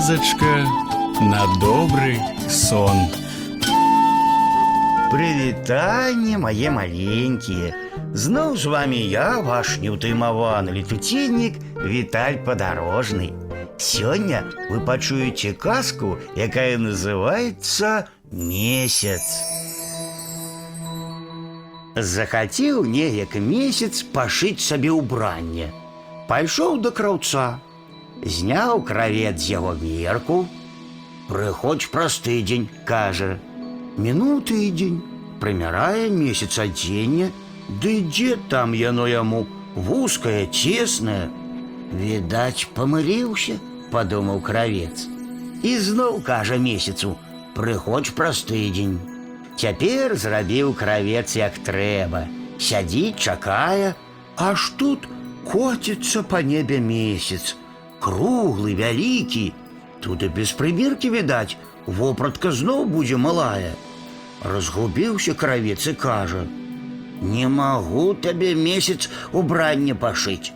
Казочка на добрый сон. Привитание, мои маленькие! Знов с вами я, ваш неутаймован летутинник Виталь Подорожный. Сегодня вы почуете каску, якая называется «Месяц». Захотел неяк месяц пошить себе убранье. Пайшоў до крауца. Зняў кравец яго мерку. Прыходзь праз тыдзень, кажа. Мінуў тыдзень, прымярае месяц адзення, Ды дзе там яно яму, вузкае, цеснае. Відаць, памыліўся, падумаў кравец. І зноў кажа месяцу: прыходзь праз тыдзень. Цяпер зрабіў кравец як трэба. Сядзіць, чакае, аж тут коціцца па небе месяц. Круглый, великий, Тут и без прымеркі видать вопратка зноў будет малая. Разгубіўся кравец и кажет: « Не могу тебе месяц убранне пошить.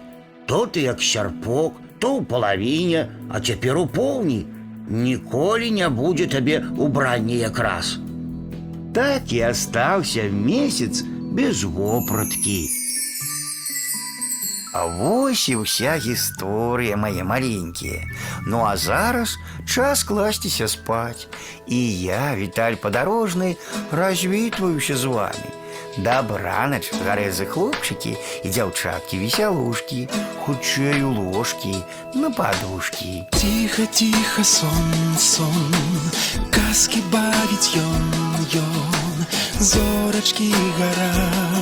То ты як сярпок, то у палавіне, а теперь у поўні. Ніколі не будет тебе табе убранне якраз. Так и остался месяц без вопротки. А вось і вся гісторыя мае маленькія. Ну а зараз час класціся спаць. І я, Віталь падарожны, развітваюся з вами. Дабранач, гарэзы хлопчыкі і дзяўчаткі весялушкі, хутчэй у ложкі, на падушкі. Ціха, ціха сон, сон, казкі бавіць ён, ён, зорачкі гараць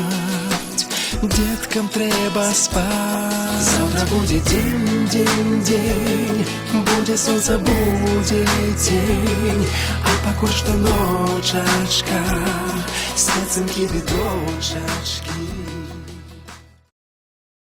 деткам трэба спаць. Завтра будзе дзень, дзень, дзень, будзе сонца, будзе дзень, а пакуль што ночачка, спецынкі ды дочачкі.